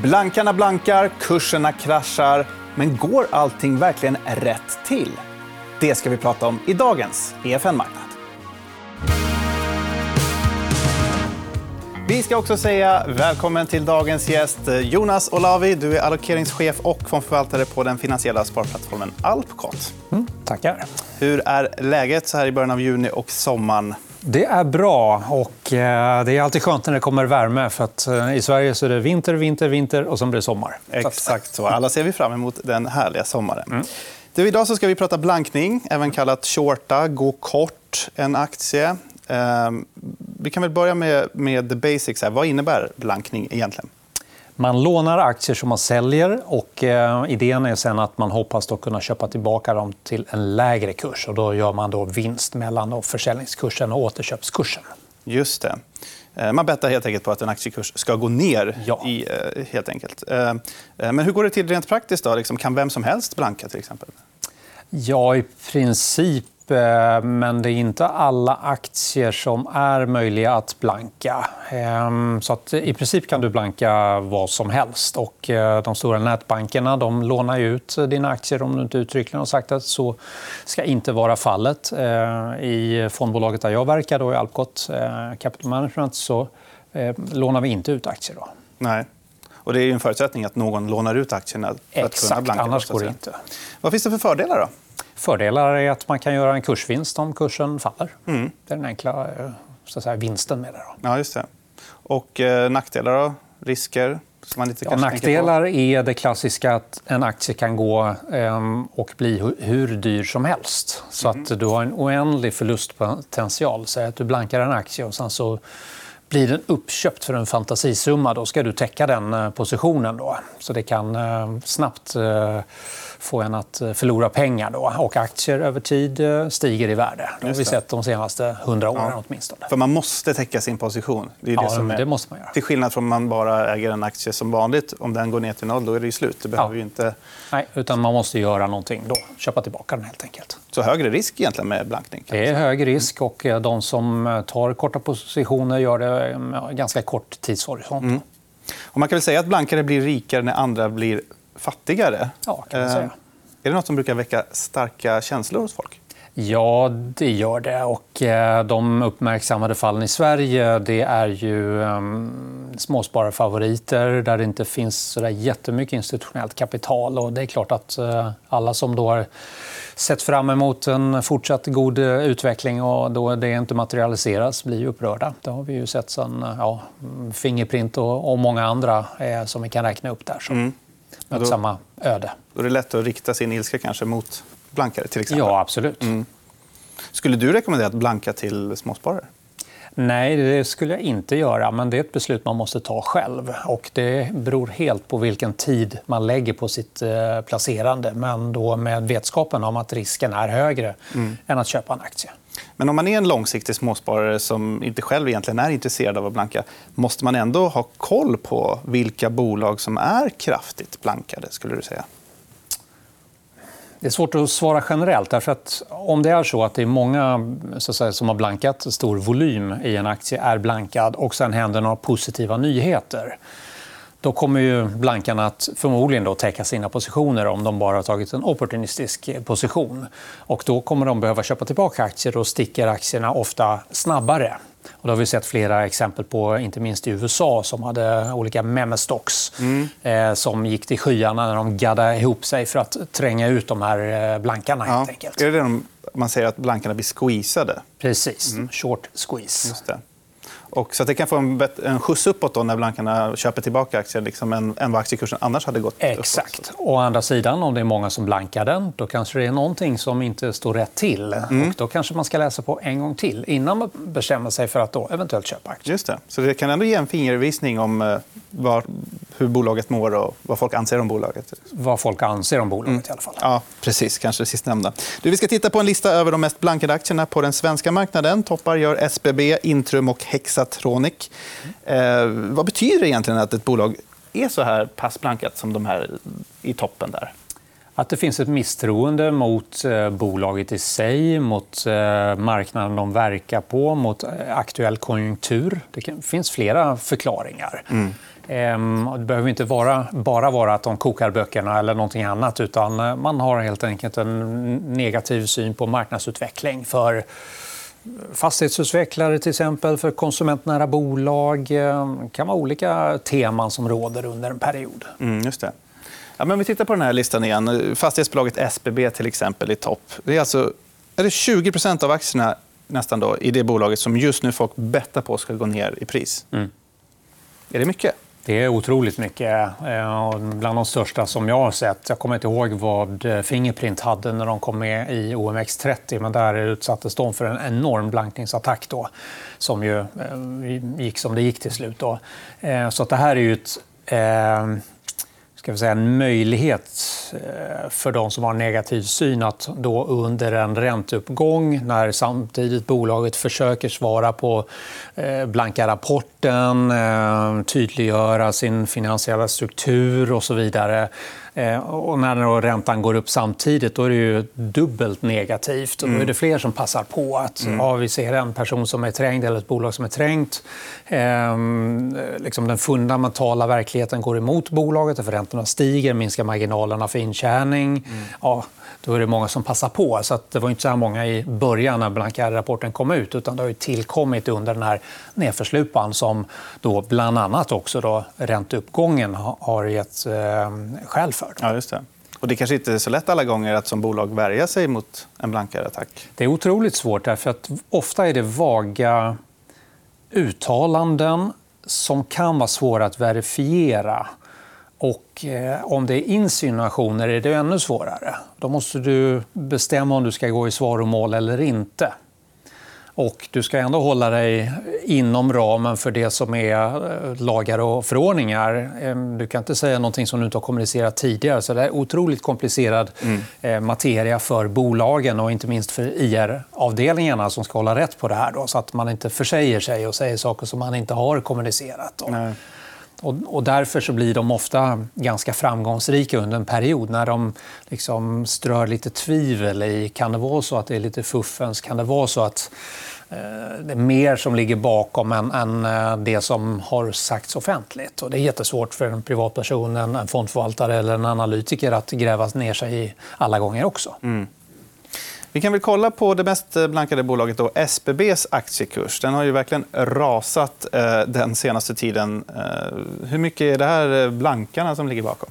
Blankarna blankar, kurserna kraschar. Men går allting verkligen rätt till? Det ska vi prata om i dagens EFN Marknad. Vi ska också säga välkommen till dagens gäst Jonas Olavi. Du är allokeringschef och fondförvaltare på den finansiella sparplattformen Alpcot. Mm, tackar. Hur är läget så här i början av juni och sommaren? Det är bra. och eh, Det är alltid skönt när det kommer värme. för att eh, I Sverige så är det vinter, vinter, vinter och sen blir det sommar. Exakt så. Alla ser vi fram emot den härliga sommaren. Mm. Du, idag så ska vi prata blankning, även kallat shorta, gå kort en aktie. Ehm, vi kan väl börja med, med the basics. Här. Vad innebär blankning egentligen? Man lånar aktier som man säljer. och eh, Idén är sen att man hoppas då kunna köpa tillbaka dem till en lägre kurs. Och då gör man då vinst mellan då försäljningskursen och återköpskursen. Just det. Eh, man bettar helt enkelt på att en aktiekurs ska gå ner. Ja. I, eh, helt enkelt. Men hur går det till rent praktiskt? Då? Liksom, kan vem som helst blanka? till exempel? Ja, i princip men det är inte alla aktier som är möjliga att blanka. Ehm, så att I princip kan du blanka vad som helst. Och eh, de stora nätbankerna de lånar ut dina aktier om du inte uttryckligen har sagt att så ska inte vara fallet. Eh, I fondbolaget där jag verkar, då, i Alpcot Capital Management, så lånar vi inte ut aktier. Då. Nej. Och det är en förutsättning att någon lånar ut aktierna för Exakt, att kunna blanka. annars går det inte. Vad finns det för fördelar? då? Fördelar är att man kan göra en kursvinst om kursen faller. Mm. Det är den enkla eh, så att säga, vinsten med det. Då. Ja, just det. Och eh, nackdelar då? Risker? Som man inte ja, nackdelar är det klassiska att en aktie kan gå eh, och bli hur dyr som helst. Så mm. att du har en oändlig förlustpotential. Säg att du blankar en aktie och sen så blir den uppköpt för en fantasisumma. Då ska du täcka den eh, positionen. Då. Så det kan eh, snabbt eh, få en att eh, förlora pengar. Då. Och aktier över tid eh, stiger i värde. Det har vi sett de senaste hundra åren. Ja. åtminstone. För man måste täcka sin position. Det är det ja, som är... det måste man göra. Till skillnad från om man bara äger en aktie som vanligt. Om den går ner till noll, då är det slut. Det behöver ja. inte... Nej, utan man måste göra någonting då. Köpa tillbaka den helt enkelt. Så högre risk egentligen med blankning? Det är hög risk och eh, de som tar korta positioner gör det med ganska kort tidshorisont. Mm. Och man kan väl säga att blankare blir rikare när andra blir fattigare. Ja, kan man säga. Är det nåt som brukar väcka starka känslor hos folk? Ja, det gör det. Och eh, de uppmärksammade fallen i Sverige det är ju um, småspararfavoriter där det inte finns så där jättemycket institutionellt kapital. Och det är klart att uh, alla som då har sett fram emot en fortsatt god utveckling och då det inte materialiseras blir upprörda. Det har vi ju sett sen ja, Fingerprint och, många andra eh, som vi kan räkna upp där. Så. Mm mött samma öde. Då är det lätt att rikta sin ilska kanske mot blankare? till exempel. Ja, absolut. Mm. Skulle du rekommendera att blanka till småsparare? Nej, det skulle jag inte göra. Men det är ett beslut man måste ta själv. Och det beror helt på vilken tid man lägger på sitt eh, placerande. Men då med vetskapen om att risken är högre mm. än att köpa en aktie. Men om man är en långsiktig småsparare som inte själv egentligen är intresserad av att blanka måste man ändå ha koll på vilka bolag som är kraftigt blankade? skulle du säga? Det är svårt att svara generellt. Därför att om det är så att det är många så säga, som har blankat stor volym i en aktie är blankad och sen händer några positiva nyheter då kommer ju blankarna att förmodligen då täcka sina positioner om de bara har tagit en opportunistisk position. Och då kommer de behöva köpa tillbaka aktier och sticker aktierna ofta snabbare. Och det har vi sett flera exempel på, inte minst i USA som hade olika memestocks mm. eh, som gick till skyarna när de gaddade ihop sig för att tränga ut de här eh, blankarna. Helt enkelt. Är det det man säger att blankarna blir squeezade? Precis. Mm. Short squeeze. Just det. Och så att det kan få en, en skjuts uppåt då när blankarna köper tillbaka aktier liksom än, än vad aktiekursen annars hade gått Exakt. Uppåt. Å andra sidan, om det är många som blankar den då kanske det är någonting som inte står rätt till. Mm. Och då kanske man ska läsa på en gång till innan man bestämmer sig för att då eventuellt köpa aktier. Just det. Så det kan ändå ge en fingervisning om eh, var, hur bolaget mår och vad folk anser om bolaget. Vad folk anser om bolaget mm. i alla fall. Ja, precis. Kanske det sistnämnda. Du, vi ska titta på en lista över de mest blankade aktierna på den svenska marknaden. Toppar gör SBB, Intrum och Hexa Hexatronic. Eh, vad betyder det egentligen att ett bolag är så här pass blankat som de här i toppen? där? Att det finns ett misstroende mot eh, bolaget i sig, mot eh, marknaden de verkar på, mot eh, aktuell konjunktur. Det finns flera förklaringar. Mm. Ehm, det behöver inte vara, bara vara att de kokar böckerna eller någonting annat utan eh, man har helt enkelt en negativ syn på marknadsutveckling för fastighetsutvecklare till exempel, för konsumentnära bolag. Det kan vara olika teman som råder under en period. Mm, just det. Ja, men vi tittar på den här listan igen. Fastighetsbolaget SBB till exempel i topp. Det är alltså är det 20% av aktierna nästan då, i det bolaget som just nu folk bettar på ska gå ner i pris. Mm. Är det mycket? Det är otroligt mycket. Eh, bland de största som jag har sett. Jag kommer inte ihåg vad eh, Fingerprint hade när de kom med i OMX30 men där utsattes de för en enorm blankningsattack då, som ju eh, gick som det gick till slut. Då. Så att det här är ju ett ska vi säga, en möjlighet för de som har negativ syn att då under en ränteuppgång när samtidigt bolaget försöker svara på blanka rapporter rapporten, eh, tydliggöra sin finansiella struktur och så vidare Eh, och när då räntan går upp samtidigt då är det ju dubbelt negativt. Då är det mm. fler som passar på. att mm. ja, Vi ser en person som är trängd eller ett bolag som är trängt. Eh, liksom den fundamentala verkligheten går emot bolaget. För räntorna stiger, minskar marginalerna för intjäning. Mm. Ja, då är det många som passar på. Så det var inte så här många i början när Blankär-rapporten kom ut. utan Det har tillkommit under den här nedförslupan som då bland annat också då ränteuppgången har gett eh, skäl för. Ja, just det. Och det kanske inte är så lätt alla gånger att som bolag värja sig mot en Blankär-attack? Det är otroligt svårt. Därför att ofta är det vaga uttalanden som kan vara svåra att verifiera. Och eh, om det är insinuationer är det ännu svårare. Då måste du bestämma om du ska gå i svaromål eller inte. Och du ska ändå hålla dig inom ramen för det som är eh, lagar och förordningar. Du kan inte säga någonting som du inte har kommunicerat tidigare. Så det är otroligt komplicerad mm. Eh, materia för bolagen och inte minst för IR-avdelningarna som ska hålla rätt på det här. Då, så att man inte försäger sig och säger saker som man inte har kommunicerat. Och, och, därför så blir de ofta ganska framgångsrika under en period när de liksom strör lite tvivel i kan det vara så att det är lite fuffens, kan det vara så att eh, det är mer som ligger bakom än, än eh, det som har sagts offentligt. Och det är jättesvårt för en privatperson, en fondförvaltare eller en analytiker att gräva ner sig i alla gånger också. Mm. Vi kan väl kolla på det mest eh, blankade bolaget, då, SBBs aktiekurs. Den har ju verkligen rasat eh, den senaste tiden. Eh, hur mycket är det här eh, blankarna som ligger bakom?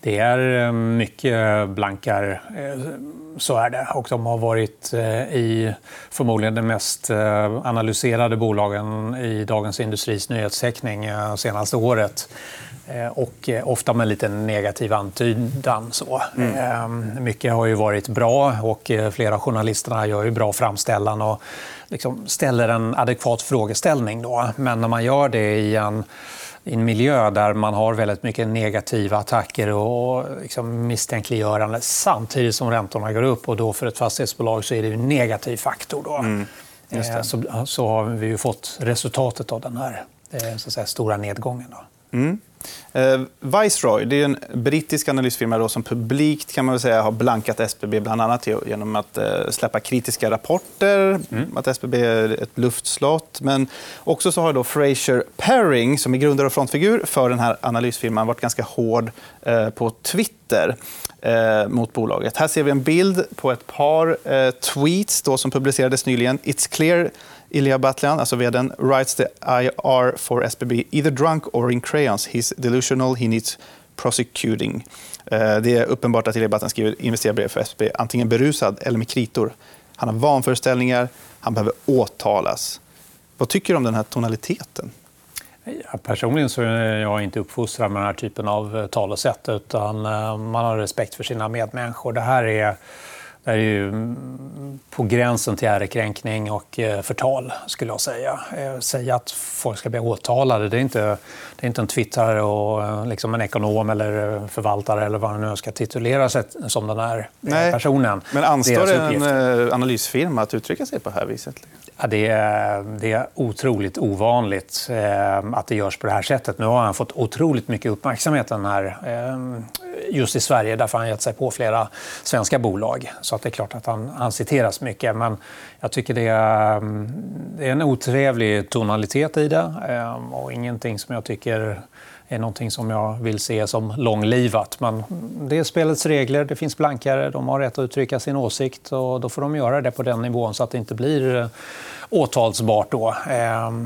Det är eh, mycket blankar, så är det. Och de har varit i förmodligen de mest analyserade bolagen i Dagens Industris nyhetsteckning senaste året. Och ofta med lite negativ antydan. Så. Mm. Mycket har ju varit bra och flera av journalisterna gör ju bra framställan och liksom ställer en adekvat frågeställning. Då. Men när man gör det i en i en miljö där man har väldigt mycket negativa attacker och liksom misstänkliggörande samtidigt som räntorna går upp. och då För ett fastighetsbolag så är det en negativ faktor. Då. Mm, eh, så, så har vi ju fått resultatet av den här eh, så säga, stora nedgången. Då. Mm. Eh, Viceroy det är en brittisk analysfirma då, som publikt kan man säga, har blankat SBB bland annat genom att eh, släppa kritiska rapporter, mm. att SBB är ett luftslott. Men också så har då Fraser Paring, som är grundare och frontfigur för den här analysfirman, varit ganska hård eh, på Twitter eh, mot bolaget. Här ser vi en bild på ett par eh, tweets då, som publicerades nyligen. It's clear Ilya Batljan, alltså vdn, writes the IR for SBB either drunk or in crayons. He's delusional, he needs prosecuting. Eh, det är uppenbart att Ilja Batljan skriver investerarbrev för SBB antingen berusad eller med kritor. Han har vanföreställningar, han behöver åtalas. Vad tycker du om den här tonaliteten? Ja, personligen så är jag inte uppfostrad med den här typen av talesätt. utan eh, Man har respekt för sina medmänniskor. Det här är det är ju mm, på gränsen till ärekränkning och eh, förtal, skulle jag säga. Eh, säga att folk ska bli åtalade, det är inte, det är inte en twittrare och eh, liksom en ekonom eller förvaltare eller vad man nu ska titulera sig som den här Nej, personen. Men anstår det en analysfirma att uttrycka sig på det här viset? Ja, det, är, det är otroligt ovanligt att det görs på det här sättet. Nu har han fått otroligt mycket uppmärksamhet den här, just i Sverige därför har han gett sig på flera svenska bolag. Så att det är klart att han, han citeras mycket. Men jag tycker det är, mm, det är en otrevlig tonalitet i det ehm, och ingenting som jag tycker är någonting som jag vill se som långlivat. Men det är spelets regler, det finns blankare, de har rätt att uttrycka sin åsikt och då får de göra det på den nivån så att det inte blir eh, åtalsbart. Då.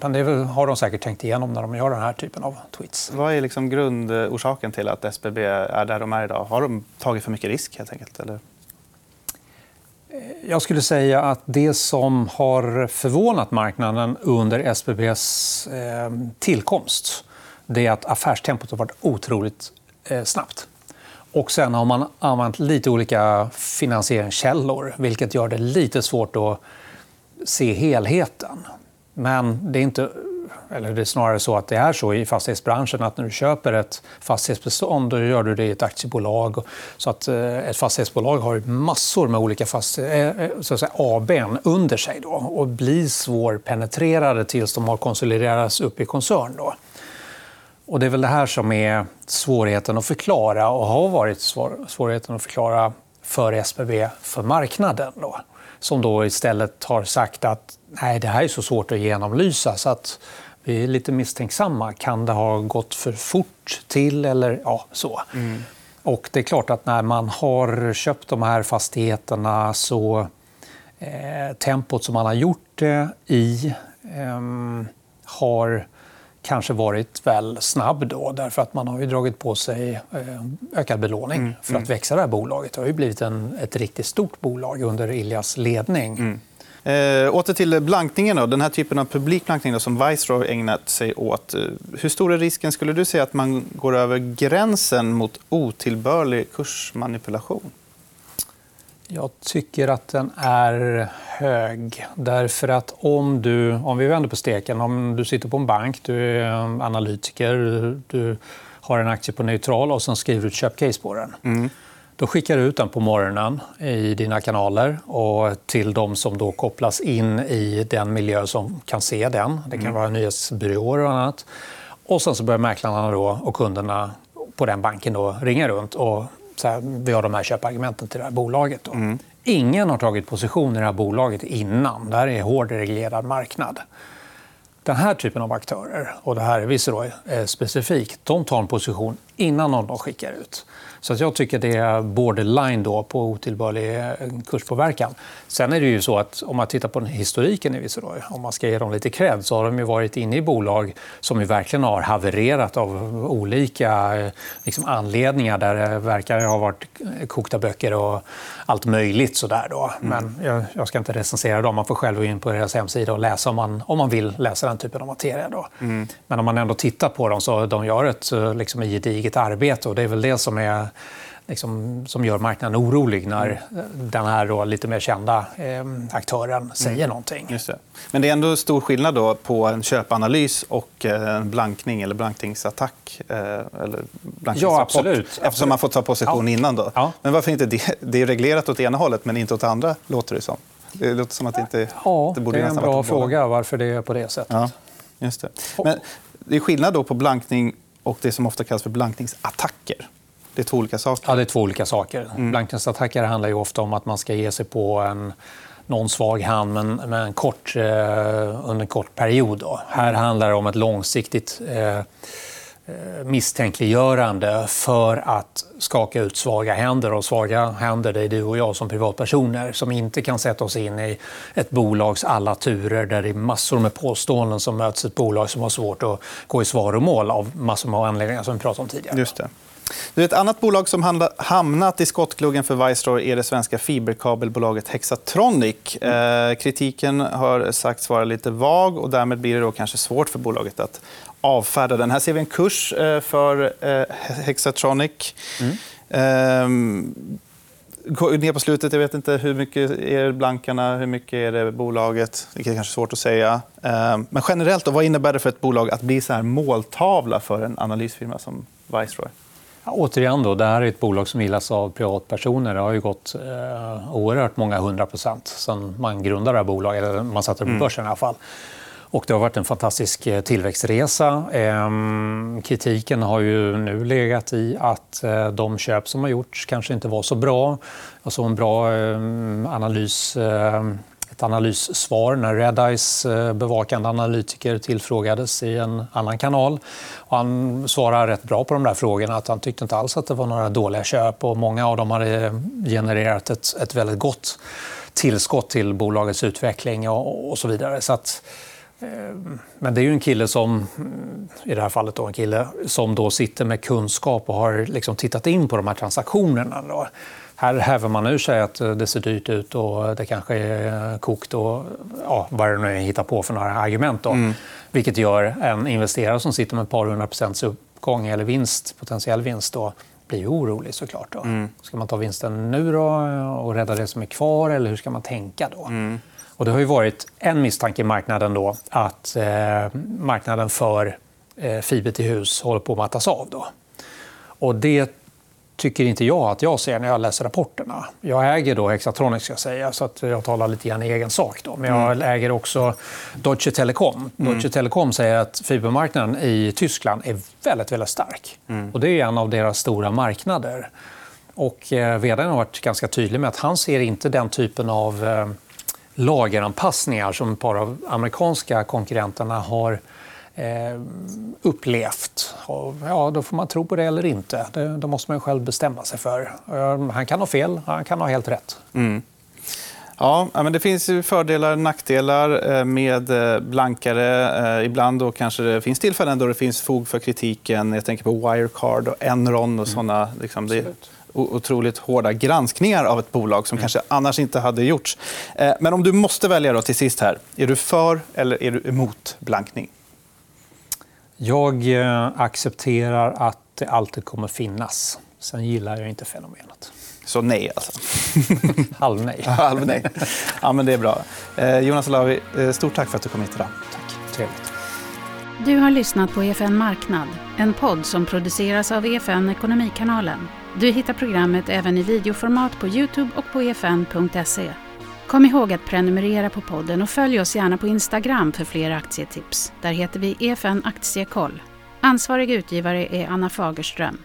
Men det har de säkert tänkt igenom när de gör den här typen av tweets. Vad är liksom grundorsaken till att SBB är där de är idag? Har de tagit för mycket risk? helt enkelt? Eller? Jag skulle säga att det som har förvånat marknaden under SBBs eh, tillkomst det är att affärstempot har varit otroligt eh, snabbt. Och sen har man använt lite olika finansieringskällor vilket gör det lite svårt att se helheten. Men det är inte eller det är snarare så att det är så i fastighetsbranschen att när du köper ett fastighetsbestånd då gör du det i ett aktiebolag. Så att eh, ett fastighetsbolag har massor med olika eh, så att säga, ABn under sig då, och blir svårpenetrerade tills de har konsoliderats upp i koncern. Då. Och det är väl det här som är svårigheten att förklara och har varit svårigheten att förklara för SBB för marknaden. Då, som då istället har sagt att nej, det här är så svårt att genomlysa så att vi är lite misstänksamma. Kan det ha gått för fort till? eller ja, så. Mm. Och det är klart att när man har köpt de här fastigheterna så eh, tempot som man har gjort det i eh, har kanske varit väl snabb då, därför att man har ju dragit på sig eh, ökad belåning mm. för att mm. växa det här bolaget. Det har ju blivit en, ett riktigt stort bolag under Iljas ledning. Mm. Eh, åter till blankningen. Då. Den här typen av publikblankning då, som Viceroy ägnat sig åt. Eh, hur stor är risken skulle du säga att man går över gränsen mot otillbörlig kursmanipulation? Jag tycker att den är hög. Därför att om du, om vi vänder på steken, om du sitter på en bank, du är analytiker, du har en aktie på neutral och sen skriver du ett köpcase på den. Mm. Då skickar du ut den på morgonen i dina kanaler och till de som då kopplas in i den miljö som kan se den. Det kan mm. vara nyhetsbyråer och annat. Och sen så börjar mäklarna då och kunderna på den banken då ringa runt och säga vi har de här köpargumenten till det här bolaget. Då. Mm. Ingen har tagit position i det här bolaget innan. Det här är en hård reglerad marknad. Den här typen av aktörer, och det här är Viceroy eh, specifikt, de tar en position innan de skickar ut. Så jag tycker det är borderline då på otillbörlig eh, kurspåverkan. Sen är det ju så att om man tittar på historiken i Viceroy, om man ska ge dem lite cred, så har de ju varit inne i bolag som ju verkligen har havererat av olika eh, liksom, anledningar där det verkar ha varit kokta böcker och allt möjligt. Sådär då. Mm. Men jag, jag, ska inte recensera dem. Man får själv gå in på deras hemsida och läsa om man, om man vill läsa den typen av materia. Då. Mm. Men om man ändå tittar på dem så de gör ett eh, liksom, gediget arbete och det är väl det som är liksom, som gör marknaden orolig när mm. den här då, lite mer kända eh, aktören säger mm. någonting. Just det. Men det är ändå stor skillnad då på en köpanalys och eh, en blankning eller blankningsattack. Eh, eller ja, absolut. Eftersom man får ta position ja. innan. Då. Ja. Men varför inte det? Det är reglerat åt ena hållet, men inte åt andra, låter det som. Det låter som att det inte ja, det borde det är en bra fråga varför det är på det sättet. Ja, just det. Men det är skillnad då på blankning och det som ofta kallas för blankningsattacker. Det är två olika saker. Ja, det är två olika saker. Mm. Blankningsattacker handlar ju ofta om att man ska ge sig på en någon svag hand men, men kort, eh, under en kort period. Då. Här handlar det om ett långsiktigt eh, Eh, misstänkliggörande för att skaka ut svaga händer. Och svaga händer det är du och jag som privatpersoner som inte kan sätta oss in i ett bolags alla turer där det är massor med påståenden som möts ett bolag som har svårt att gå i svaromål av massor med anledningar som vi pratade om tidigare. Just det. Ett annat bolag som hamnat i skottgluggen för Viceroy är det svenska fiberkabelbolaget Hexatronic. Eh, kritiken har sagts vara lite vag och därmed blir det då kanske svårt för bolaget att avfärda den. Här ser vi en kurs eh, för eh, Hexatronic. Mm. Eh, ner på slutet, jag vet inte hur mycket är blankarna, hur mycket är det bolaget? Det är kanske svårt att säga. Ehm, men generellt, då, vad innebär det för ett bolag att bli så här måltavla för en analysfirma som Viceroy? Ja, återigen, då, det här är ett bolag som gillas av privatpersoner. Det har ju gått eh, oerhört många hundra procent sen man grundade det här bolaget, eller man satte det på mm. börsen mm. i alla fall. Och det har varit en fantastisk eh, tillväxtresa. Ehm, kritiken har ju nu legat i att eh, de köp som har gjorts kanske inte var så bra. Alltså en bra ehm, analys ehm, ett analyssvar när Redeyes eh, bevakande analytiker tillfrågades i en annan kanal. Och han svarade rätt bra på de där frågorna. att Han tyckte inte alls att det var några dåliga köp. och Många av dem hade genererat ett, ett väldigt gott tillskott till bolagets utveckling och, och så vidare. Så att, eh, men det är ju en kille som, mm, i det här fallet då, en kille som då sitter med kunskap och har liksom tittat in på de här transaktionerna. Då. Här häver man ur sig att det ser dyrt ut och det kanske är kokt och ja, vad det nu hittar på för några argument. Då. Mm. Vilket gör en investerare som sitter med ett par hundra procents uppgång eller vinst, potentiell vinst då, blir orolig såklart. Då. Mm. Ska man ta vinsten nu då och rädda det som är kvar eller hur ska man tänka då? Mm. Och det har ju varit en misstanke i marknaden då att eh, marknaden för eh, fiber till hus håller på att mattas av. Då. Och det tycker inte jag att jag ser när jag läser rapporterna. Jag äger då Hexatronic, ska säga, så att jag talar lite grann i egen sak. Då. Men jag mm. äger också Deutsche Telekom. Mm. Deutsche Telekom säger att fibermarknaden i Tyskland är väldigt, väldigt stark. Mm. Och det är en av deras stora marknader. Och eh, vdn har varit ganska tydlig med att han ser inte den typen av eh, lageranpassningar som ett par av amerikanska konkurrenterna har eh, upplevt. Och, ja, då får man tro på det eller inte. Det, då måste man själv bestämma sig för. Han kan ha fel, han kan ha helt rätt. Mm. Ja, men det finns fördelar och nackdelar eh, med eh, blankare. Eh, ibland då kanske det finns tillfällen då det finns fog för kritiken. Jag tänker på Wirecard och Enron och mm. såna. Liksom, det är otroligt hårda granskningar av ett bolag som mm. kanske annars inte hade gjorts. Men om du måste välja då till sist här. Är du för eller är du emot blankning? Jag eh, accepterar att det alltid kommer finnas. Sen gillar jag inte fenomenet. Så nej, alltså? Halv nej. Halv nej. Ja, men det är bra. Eh, Jonas Olavi, eh, stort tack för att du kom hit idag. Tack. Trevligt. Du har lyssnat på EFN Marknad, en podd som produceras av EFN Ekonomikanalen. Du hittar programmet även i videoformat på Youtube och på efn.se. Kom ihåg att prenumerera på podden och följ oss gärna på Instagram för fler aktietips. Där heter vi EFN Aktiekoll. Ansvarig utgivare är Anna Fagerström.